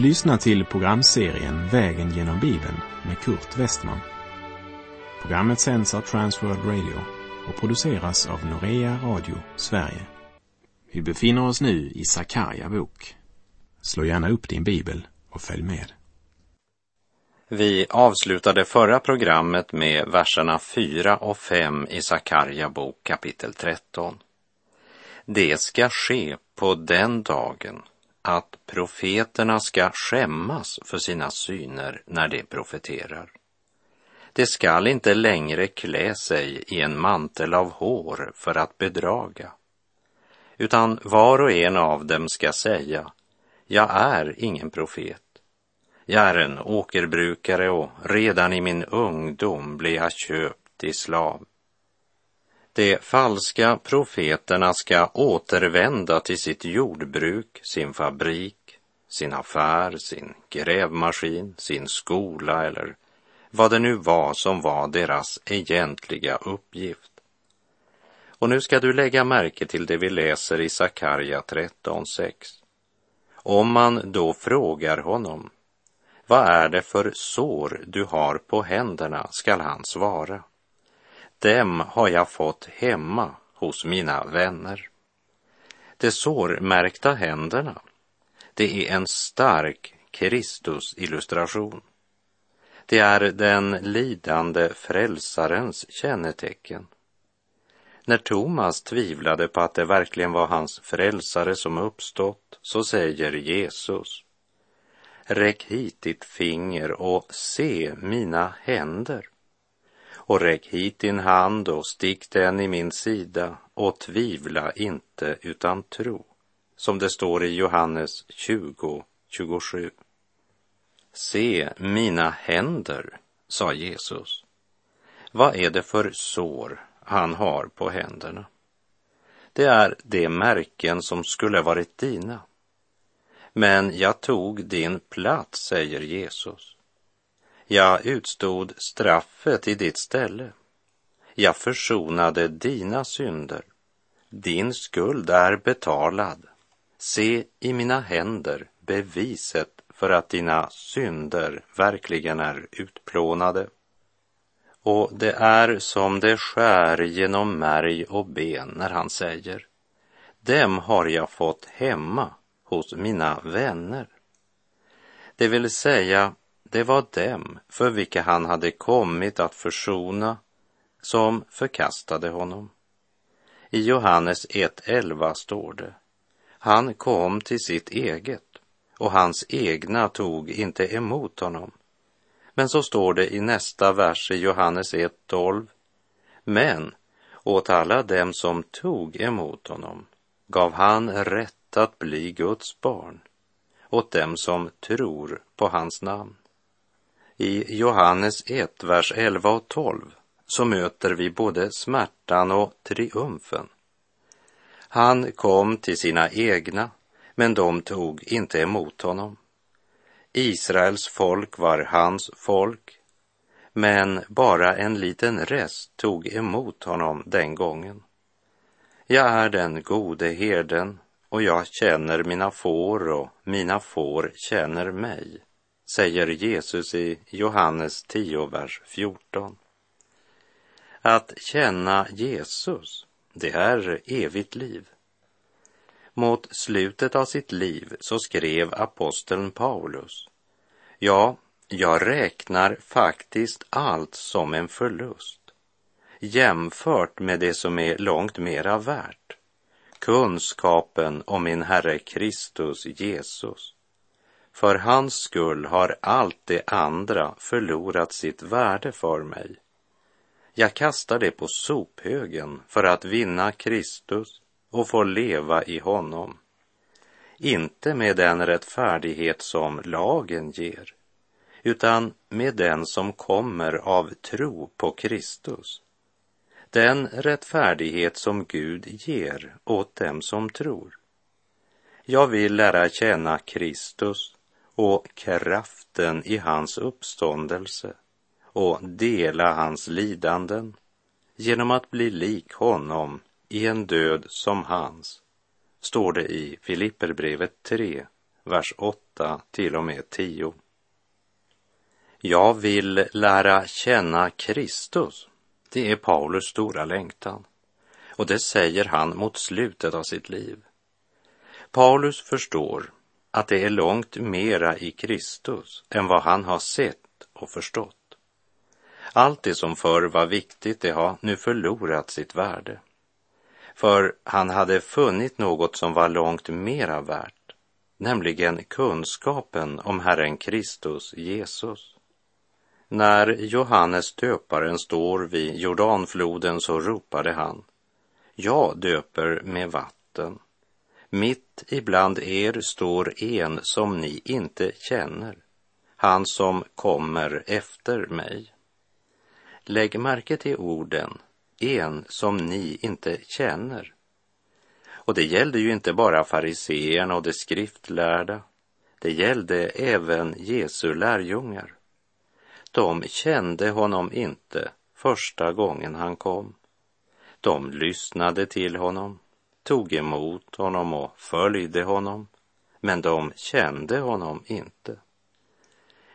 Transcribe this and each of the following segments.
Du lyssnar till programserien Vägen genom Bibeln med Kurt Westman. Programmet sänds av Transworld Radio och produceras av Norea Radio Sverige. Vi befinner oss nu i Sakarja bok. Slå gärna upp din bibel och följ med. Vi avslutade förra programmet med verserna 4 och 5 i Sakarja bok kapitel 13. Det ska ske på den dagen att profeterna ska skämmas för sina syner när de profeterar. De skall inte längre klä sig i en mantel av hår för att bedraga, utan var och en av dem ska säga, jag är ingen profet. Jag är en åkerbrukare och redan i min ungdom blev jag köpt till slav. De falska profeterna ska återvända till sitt jordbruk, sin fabrik, sin affär, sin grävmaskin, sin skola eller vad det nu var som var deras egentliga uppgift. Och nu ska du lägga märke till det vi läser i Sakarja 13.6. Om man då frågar honom, vad är det för sår du har på händerna, skall han svara. Dem har jag fått hemma hos mina vänner. De sårmärkta händerna, det är en stark Kristus-illustration. Det är den lidande frälsarens kännetecken. När Thomas tvivlade på att det verkligen var hans frälsare som uppstått så säger Jesus Räck hit ditt finger och se mina händer och räck hit din hand och stick den i min sida och tvivla inte utan tro, som det står i Johannes 20, 27. Se mina händer, sa Jesus. Vad är det för sår han har på händerna? Det är de märken som skulle varit dina. Men jag tog din plats, säger Jesus. Jag utstod straffet i ditt ställe. Jag försonade dina synder. Din skuld är betalad. Se i mina händer beviset för att dina synder verkligen är utplånade. Och det är som det skär genom märg och ben när han säger, dem har jag fått hemma hos mina vänner. Det vill säga, det var dem för vilka han hade kommit att försona som förkastade honom. I Johannes 1.11 står det, han kom till sitt eget och hans egna tog inte emot honom. Men så står det i nästa vers i Johannes 1.12, men åt alla dem som tog emot honom gav han rätt att bli Guds barn, åt dem som tror på hans namn. I Johannes 1, vers 11 och 12 så möter vi både smärtan och triumfen. Han kom till sina egna, men de tog inte emot honom. Israels folk var hans folk, men bara en liten rest tog emot honom den gången. Jag är den gode herden och jag känner mina får och mina får känner mig säger Jesus i Johannes 10, vers 14. Att känna Jesus, det är evigt liv. Mot slutet av sitt liv så skrev aposteln Paulus, ja, jag räknar faktiskt allt som en förlust jämfört med det som är långt mera värt, kunskapen om min Herre Kristus Jesus för hans skull har allt det andra förlorat sitt värde för mig. Jag kastar det på sophögen för att vinna Kristus och få leva i honom. Inte med den rättfärdighet som lagen ger, utan med den som kommer av tro på Kristus. Den rättfärdighet som Gud ger åt dem som tror. Jag vill lära känna Kristus och kraften i hans uppståndelse och dela hans lidanden genom att bli lik honom i en död som hans, står det i Filipperbrevet 3, vers 8 till och med 10. Jag vill lära känna Kristus. Det är Paulus stora längtan. Och det säger han mot slutet av sitt liv. Paulus förstår att det är långt mera i Kristus än vad han har sett och förstått. Allt det som förr var viktigt, det har nu förlorat sitt värde. För han hade funnit något som var långt mera värt, nämligen kunskapen om Herren Kristus Jesus. När Johannes döparen står vid Jordanfloden så ropade han, jag döper med vatten. Mitt ibland er står en som ni inte känner, han som kommer efter mig. Lägg märke till orden, en som ni inte känner. Och det gällde ju inte bara fariseerna och de skriftlärda, det gällde även Jesu lärjungar. De kände honom inte första gången han kom. De lyssnade till honom, tog emot honom och följde honom, men de kände honom inte.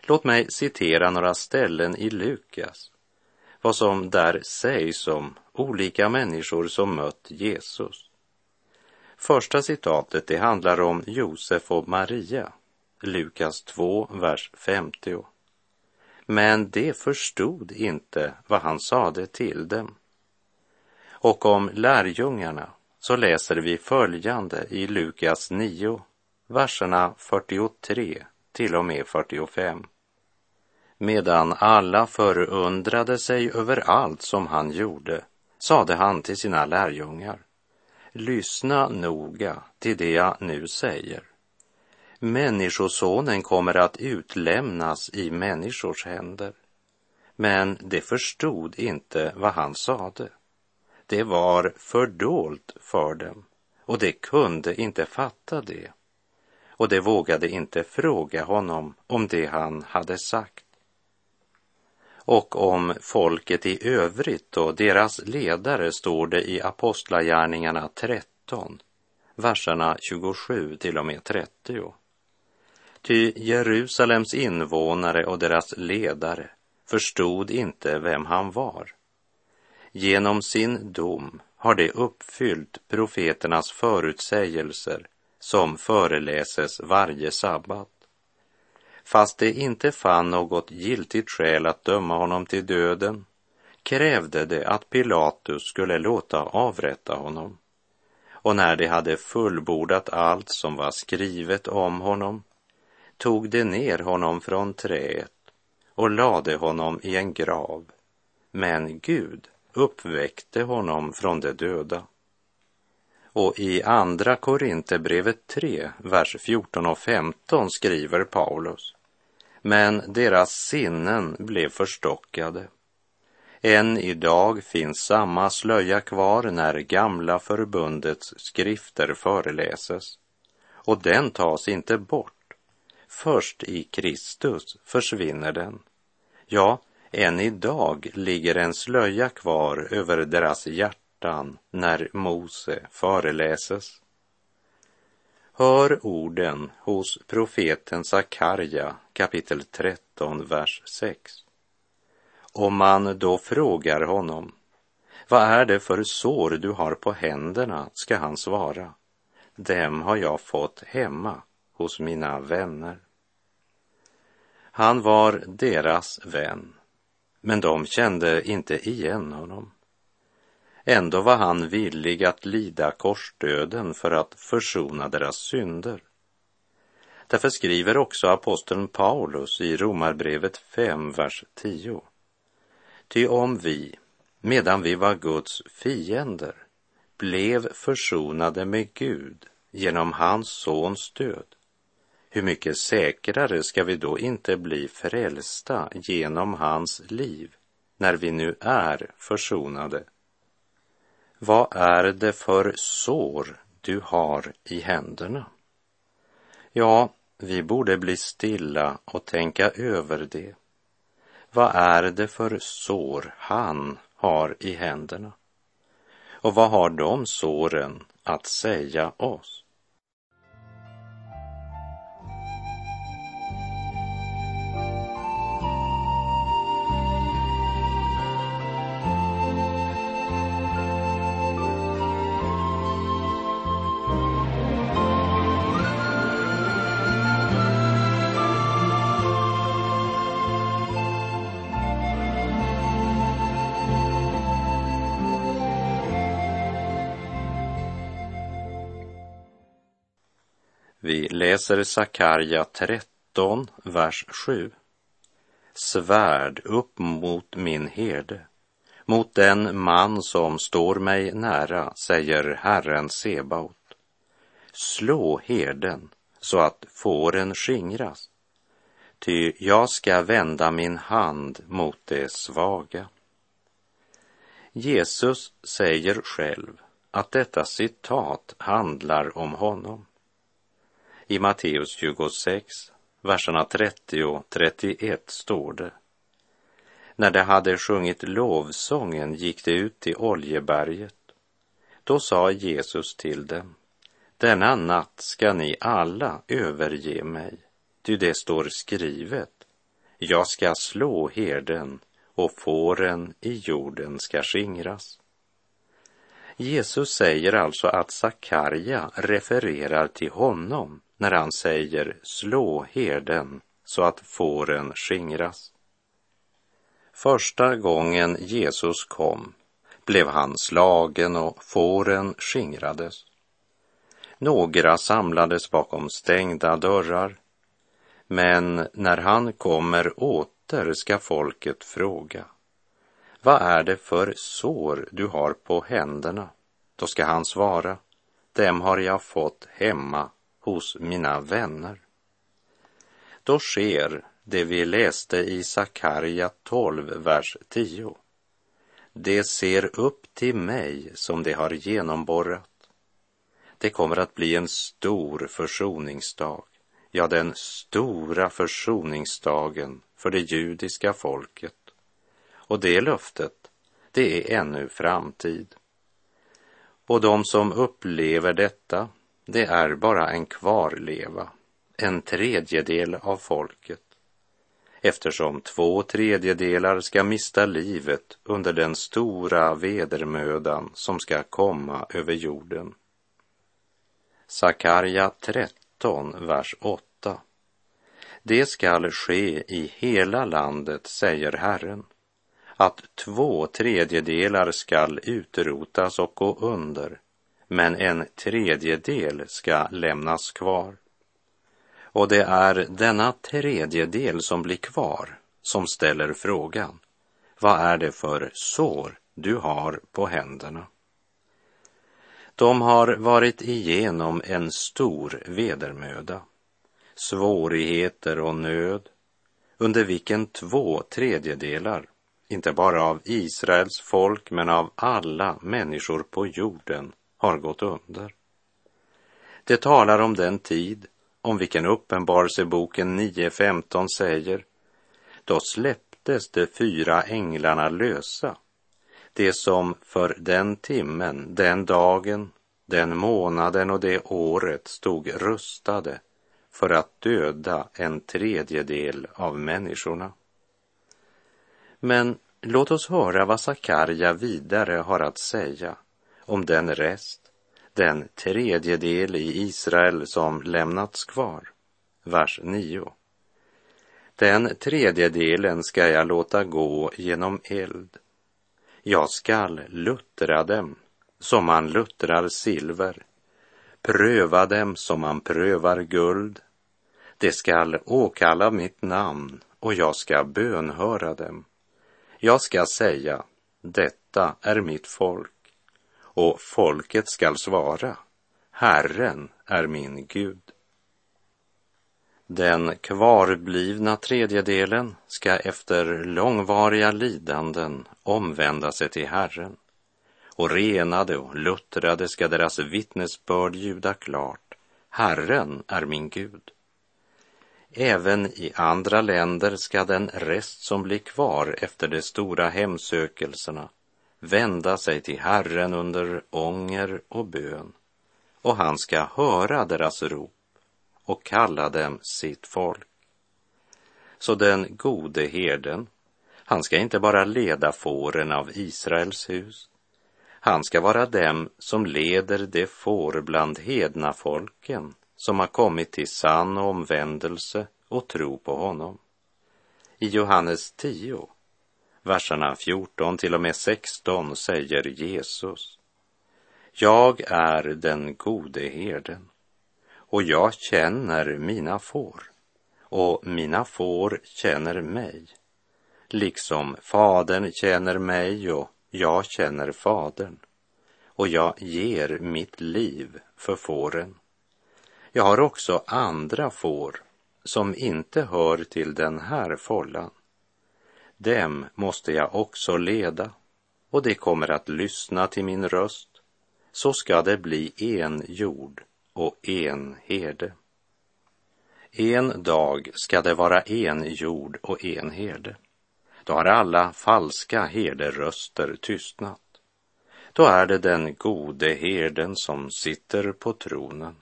Låt mig citera några ställen i Lukas, vad som där sägs om olika människor som mött Jesus. Första citatet det handlar om Josef och Maria, Lukas 2, vers 50. Men de förstod inte vad han sade till dem. Och om lärjungarna så läser vi följande i Lukas 9, verserna 43 till och med 45. Medan alla förundrade sig över allt som han gjorde sade han till sina lärjungar. Lyssna noga till det jag nu säger. Människosonen kommer att utlämnas i människors händer. Men de förstod inte vad han sade. Det var fördolt för dem och de kunde inte fatta det. Och de vågade inte fråga honom om det han hade sagt. Och om folket i övrigt och deras ledare står det i Apostlagärningarna 13, verserna 27 till och med 30. Ty Jerusalems invånare och deras ledare förstod inte vem han var. Genom sin dom har de uppfyllt profeternas förutsägelser som föreläses varje sabbat. Fast de inte fann något giltigt skäl att döma honom till döden krävde de att Pilatus skulle låta avrätta honom. Och när de hade fullbordat allt som var skrivet om honom tog de ner honom från träet och lade honom i en grav. Men Gud uppväckte honom från de döda. Och i Andra Korinthierbrevet 3, vers 14 och 15 skriver Paulus. Men deras sinnen blev förstockade. Än idag finns samma slöja kvar när gamla förbundets skrifter föreläses. Och den tas inte bort Först i Kristus försvinner den. Ja, än idag ligger en slöja kvar över deras hjärtan när Mose föreläses. Hör orden hos profeten Sakarja kapitel 13, vers 6. Om man då frågar honom, vad är det för sår du har på händerna, ska han svara, dem har jag fått hemma hos mina vänner. Han var deras vän, men de kände inte igen honom. Ändå var han villig att lida korsdöden för att försona deras synder. Därför skriver också aposteln Paulus i Romarbrevet 5, vers 10. Ty om vi, medan vi var Guds fiender, blev försonade med Gud genom hans sons död, hur mycket säkrare ska vi då inte bli frälsta genom hans liv när vi nu är försonade? Vad är det för sår du har i händerna? Ja, vi borde bli stilla och tänka över det. Vad är det för sår han har i händerna? Och vad har de såren att säga oss? Vi läser Sakarja 13, vers 7. Svärd upp mot min herde, mot den man som står mig nära, säger Herren Sebaot. Slå herden så att fåren skingras, ty jag ska vända min hand mot det svaga. Jesus säger själv att detta citat handlar om honom. I Matteus 26, verserna 30 och 31 står det. När de hade sjungit lovsången gick de ut till Oljeberget. Då sa Jesus till dem, denna natt ska ni alla överge mig, ty det står skrivet, jag ska slå herden och fåren i jorden ska skingras. Jesus säger alltså att Sakarja refererar till honom när han säger slå herden så att fåren skingras. Första gången Jesus kom blev han slagen och fåren skingrades. Några samlades bakom stängda dörrar. Men när han kommer åter ska folket fråga. Vad är det för sår du har på händerna? Då ska han svara. Dem har jag fått hemma hos mina vänner. Då sker det vi läste i Sakarja 12, vers 10. Det ser upp till mig som det har genomborrat det kommer att bli en stor försoningsdag, ja, den stora försoningsdagen för det judiska folket. Och det löftet, det är ännu framtid. Och de som upplever detta, det är bara en kvarleva, en tredjedel av folket. Eftersom två tredjedelar ska mista livet under den stora vedermödan som ska komma över jorden. Sakarja 13, vers 8. Det skall ske i hela landet, säger Herren, att två tredjedelar skall utrotas och gå under, men en tredjedel ska lämnas kvar. Och det är denna tredjedel som blir kvar som ställer frågan, vad är det för sår du har på händerna? De har varit igenom en stor vedermöda, svårigheter och nöd, under vilken två tredjedelar, inte bara av Israels folk, men av alla människor på jorden, har gått under. Det talar om den tid om vilken Uppenbarelseboken 9.15 säger, då släpptes de fyra änglarna lösa det som för den timmen, den dagen, den månaden och det året stod rustade för att döda en tredjedel av människorna. Men låt oss höra vad Sakarja vidare har att säga om den rest, den tredjedel i Israel som lämnats kvar. Vers 9. Den tredjedelen ska jag låta gå genom eld jag skall luttra dem som man luttrar silver, pröva dem som man prövar guld. de skall åkalla mitt namn och jag ska bönhöra dem. Jag ska säga, detta är mitt folk, och folket skall svara, Herren är min Gud. Den kvarblivna tredjedelen ska efter långvariga lidanden omvända sig till Herren och renade och luttrade ska deras vittnesbörd ljuda klart. Herren är min Gud. Även i andra länder ska den rest som blir kvar efter de stora hemsökelserna vända sig till Herren under ånger och bön och han ska höra deras rop och kalla dem sitt folk. Så den gode herden, han ska inte bara leda fåren av Israels hus, han ska vara dem som leder de får bland hedna folken som har kommit till sann omvändelse och tro på honom. I Johannes 10, verserna 14 till och med 16 säger Jesus Jag är den gode herden och jag känner mina får och mina får känner mig, liksom Fadern känner mig och jag känner Fadern och jag ger mitt liv för fåren. Jag har också andra får som inte hör till den här follan. Dem måste jag också leda och de kommer att lyssna till min röst. Så ska det bli en jord och en herde. En dag ska det vara en jord och en herde. Då har alla falska herderöster tystnat. Då är det den gode herden som sitter på tronen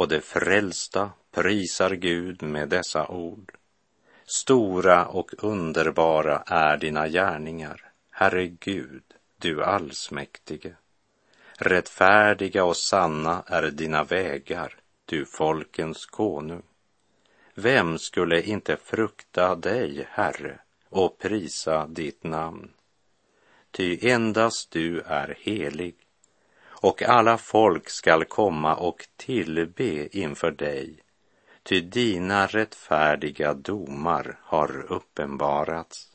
och de frälsta prisar Gud med dessa ord. Stora och underbara är dina gärningar, Herre Gud, du allsmäktige. Rättfärdiga och sanna är dina vägar, du folkens konung. Vem skulle inte frukta dig, Herre, och prisa ditt namn? Ty endast du är helig, och alla folk skall komma och tillbe inför dig, ty dina rättfärdiga domar har uppenbarats.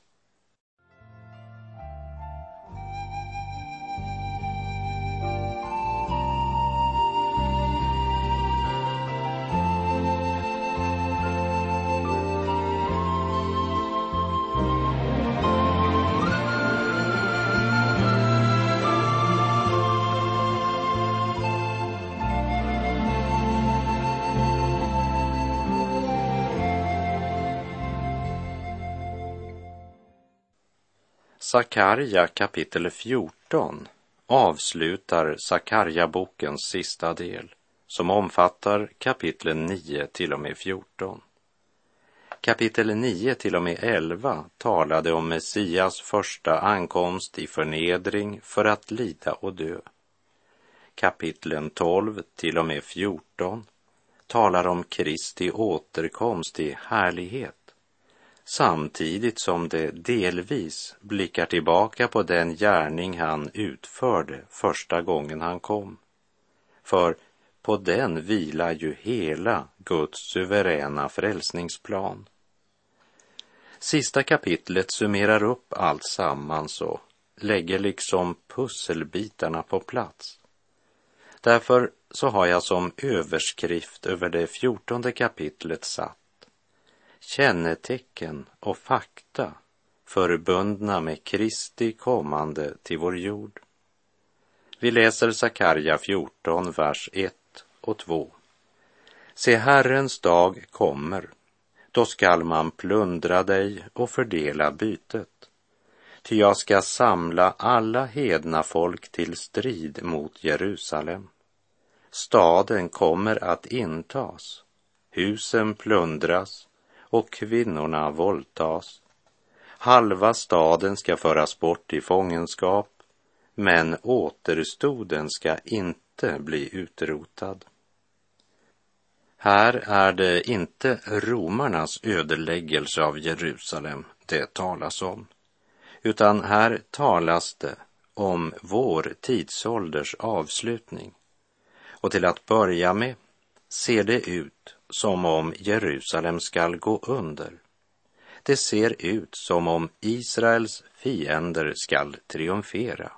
Sakarja kapitel 14 avslutar Sakarja-bokens sista del som omfattar kapitlen 9 till och med 14. Kapitel 9 till och med 11 talade om Messias första ankomst i förnedring för att lida och dö. Kapitlen 12 till och med 14 talar om Kristi återkomst i härlighet samtidigt som det delvis blickar tillbaka på den gärning han utförde första gången han kom. För på den vilar ju hela Guds suveräna frälsningsplan. Sista kapitlet summerar upp allt sammans och lägger liksom pusselbitarna på plats. Därför så har jag som överskrift över det fjortonde kapitlet satt kännetecken och fakta förbundna med Kristi kommande till vår jord. Vi läser Sakarja 14, vers 1 och 2. Se, Herrens dag kommer, då skall man plundra dig och fördela bytet. Ty jag ska samla alla hedna folk till strid mot Jerusalem. Staden kommer att intas, husen plundras och kvinnorna våldtas. Halva staden ska föras bort i fångenskap, men återstoden ska inte bli utrotad. Här är det inte romarnas ödeläggelse av Jerusalem det talas om, utan här talas det om vår tidsålders avslutning. Och till att börja med ser det ut som om Jerusalem skall gå under. Det ser ut som om Israels fiender skall triumfera.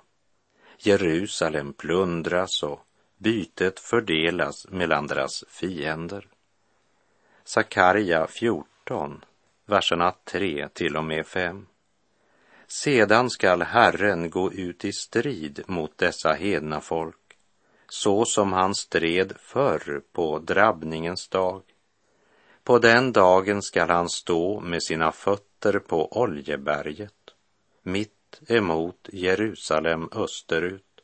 Jerusalem plundras och bytet fördelas mellan deras fiender. Sakarja 14, verserna 3 till och med 5. Sedan skall Herren gå ut i strid mot dessa hedna folk så som han stred förr på drabbningens dag. På den dagen skall han stå med sina fötter på Oljeberget, mitt emot Jerusalem österut.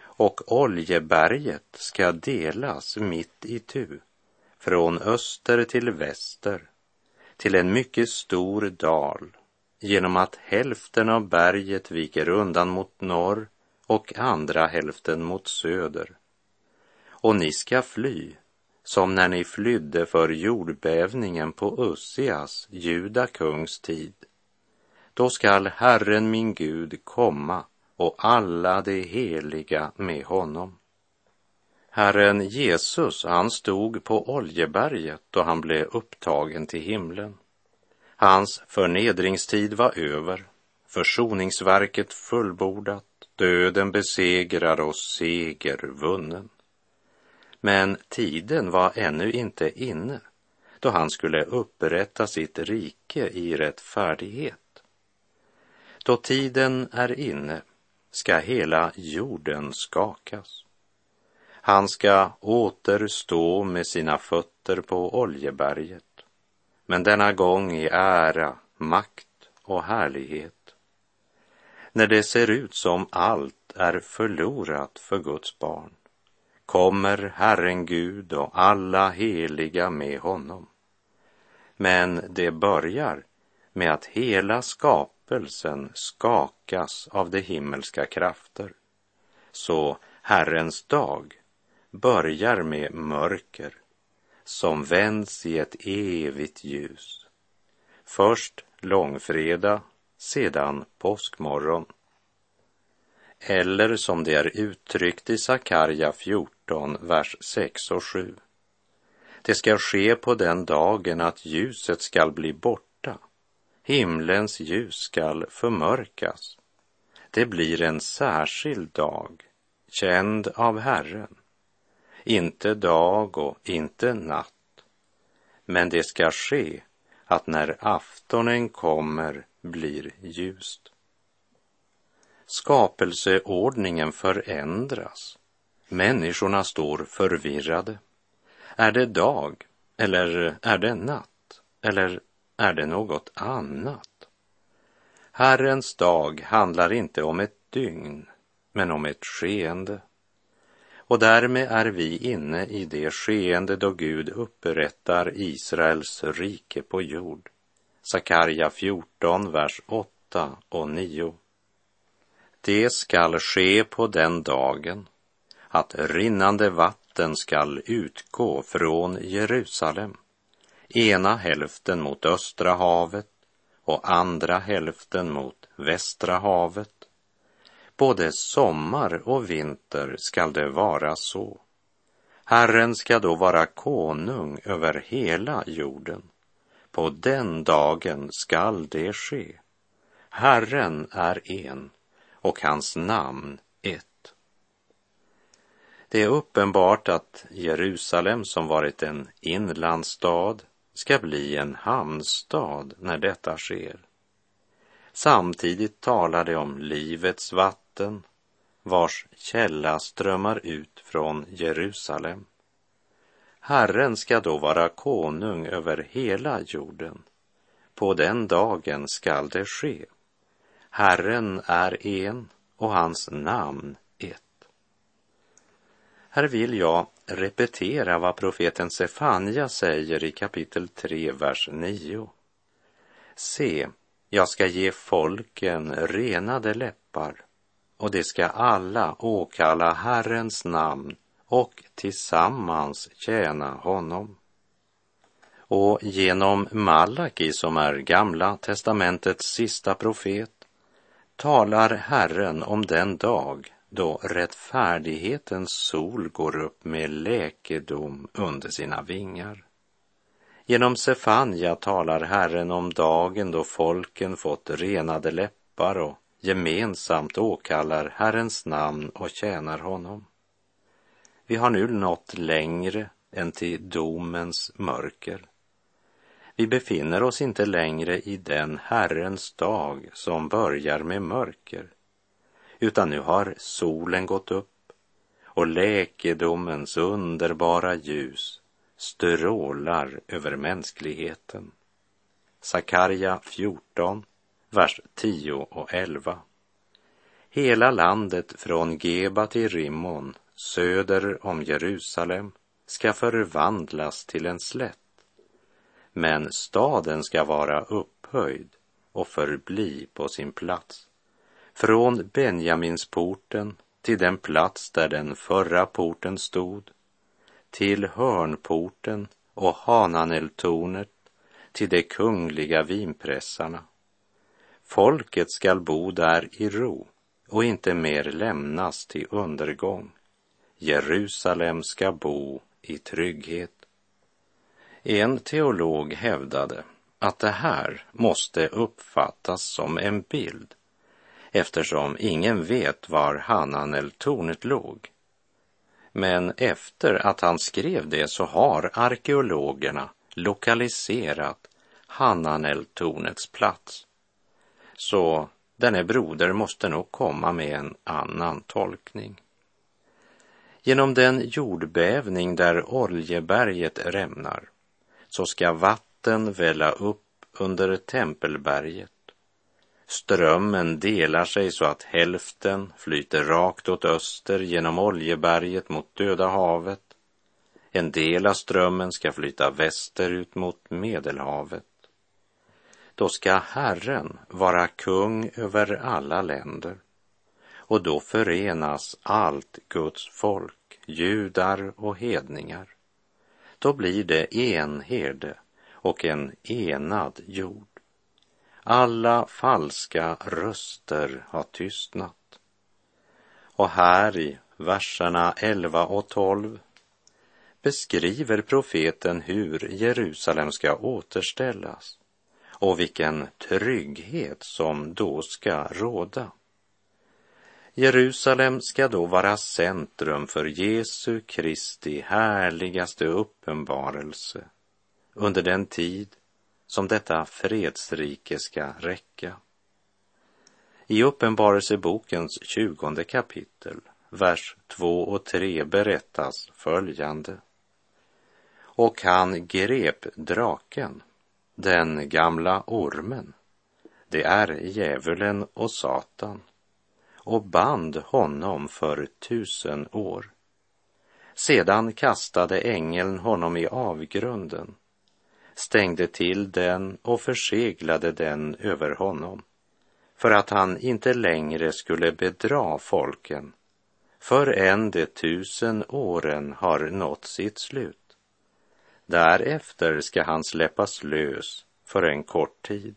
Och Oljeberget ska delas mitt i tu, från öster till väster, till en mycket stor dal, genom att hälften av berget viker undan mot norr och andra hälften mot söder. Och ni ska fly, som när ni flydde för jordbävningen på Ussias, juda kungs tid. Då skall Herren min Gud komma och alla de heliga med honom. Herren Jesus, han stod på Oljeberget då han blev upptagen till himlen. Hans förnedringstid var över, försoningsverket fullbordat, döden besegrad och seger vunnen. Men tiden var ännu inte inne då han skulle upprätta sitt rike i rättfärdighet. Då tiden är inne ska hela jorden skakas. Han ska återstå med sina fötter på Oljeberget, men denna gång i ära, makt och härlighet. När det ser ut som allt är förlorat för Guds barn kommer Herren Gud och alla heliga med honom. Men det börjar med att hela skapelsen skakas av de himmelska krafter. Så Herrens dag börjar med mörker som vänds i ett evigt ljus. Först långfredag, sedan påskmorgon. Eller som det är uttryckt i Sakarja 14, vers 6 och 7. Det ska ske på den dagen att ljuset skall bli borta. Himlens ljus skall förmörkas. Det blir en särskild dag, känd av Herren. Inte dag och inte natt. Men det ska ske att när aftonen kommer blir ljust. Skapelseordningen förändras. Människorna står förvirrade. Är det dag eller är det natt eller är det något annat? Herrens dag handlar inte om ett dygn, men om ett skeende. Och därmed är vi inne i det skeende då Gud upprättar Israels rike på jord. Sakarja 14, vers 8 och 9. Det skall ske på den dagen att rinnande vatten skall utgå från Jerusalem, ena hälften mot östra havet och andra hälften mot västra havet. Både sommar och vinter skall det vara så. Herren ska då vara konung över hela jorden. På den dagen skall det ske. Herren är en och hans namn ett. Det är uppenbart att Jerusalem som varit en inlandsstad ska bli en hamnstad när detta sker. Samtidigt talar det om livets vatten vars källa strömmar ut från Jerusalem. Herren ska då vara konung över hela jorden. På den dagen skall det ske. Herren är en och hans namn ett. Här vill jag repetera vad profeten Sefania säger i kapitel 3, vers 9. Se, jag ska ge folken renade läppar och de ska alla åkalla Herrens namn och tillsammans tjäna honom. Och genom Malaki, som är Gamla testamentets sista profet, talar Herren om den dag då rättfärdighetens sol går upp med läkedom under sina vingar. Genom Sefanja talar Herren om dagen då folken fått renade läppar och gemensamt åkallar Herrens namn och tjänar honom. Vi har nu nått längre än till domens mörker. Vi befinner oss inte längre i den Herrens dag som börjar med mörker, utan nu har solen gått upp och läkedomens underbara ljus strålar över mänskligheten. Sakarja 14, vers 10 och 11. Hela landet från Geba till Rimmon, söder om Jerusalem, ska förvandlas till en slätt men staden ska vara upphöjd och förbli på sin plats. Från Benjaminsporten till den plats där den förra porten stod, till hörnporten och Hananeltornet, till de kungliga vinpressarna. Folket skall bo där i ro och inte mer lämnas till undergång. Jerusalem ska bo i trygghet. En teolog hävdade att det här måste uppfattas som en bild eftersom ingen vet var Hananel-tornet låg. Men efter att han skrev det så har arkeologerna lokaliserat Hananel-tornets plats. Så denne broder måste nog komma med en annan tolkning. Genom den jordbävning där Oljeberget rämnar så ska vatten välla upp under Tempelberget. Strömmen delar sig så att hälften flyter rakt åt öster genom Oljeberget mot Döda havet. En del av strömmen ska flyta västerut mot Medelhavet. Då ska Herren vara kung över alla länder och då förenas allt Guds folk, judar och hedningar. Då blir det en herde och en enad jord. Alla falska röster har tystnat. Och här i verserna 11 och 12 beskriver profeten hur Jerusalem ska återställas och vilken trygghet som då ska råda. Jerusalem ska då vara centrum för Jesu Kristi härligaste uppenbarelse under den tid som detta fredsrike ska räcka. I Uppenbarelsebokens tjugonde kapitel, vers 2 och 3 berättas följande. Och han grep draken, den gamla ormen, det är djävulen och Satan, och band honom för tusen år. Sedan kastade ängeln honom i avgrunden, stängde till den och förseglade den över honom, för att han inte längre skulle bedra folken förrän de tusen åren har nått sitt slut. Därefter ska han släppas lös för en kort tid.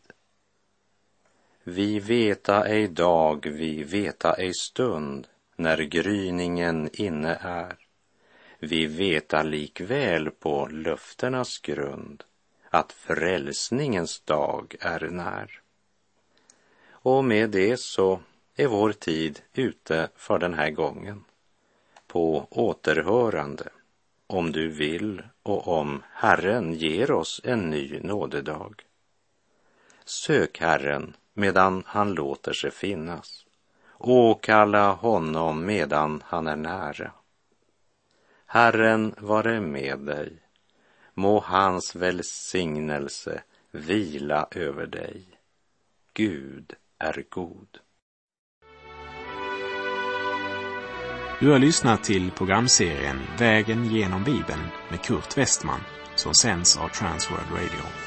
Vi veta ej dag, vi veta ej stund, när gryningen inne är. Vi veta likväl på löftenas grund att frälsningens dag är när. Och med det så är vår tid ute för den här gången. På återhörande, om du vill och om Herren ger oss en ny nådedag. Sök Herren medan han låter sig finnas. Åkalla honom medan han är nära. Herren vare med dig. Må hans välsignelse vila över dig. Gud är god. Du har lyssnat till programserien Vägen genom Bibeln med Kurt Westman som sänds av Transworld Radio.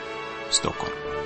Stockholm.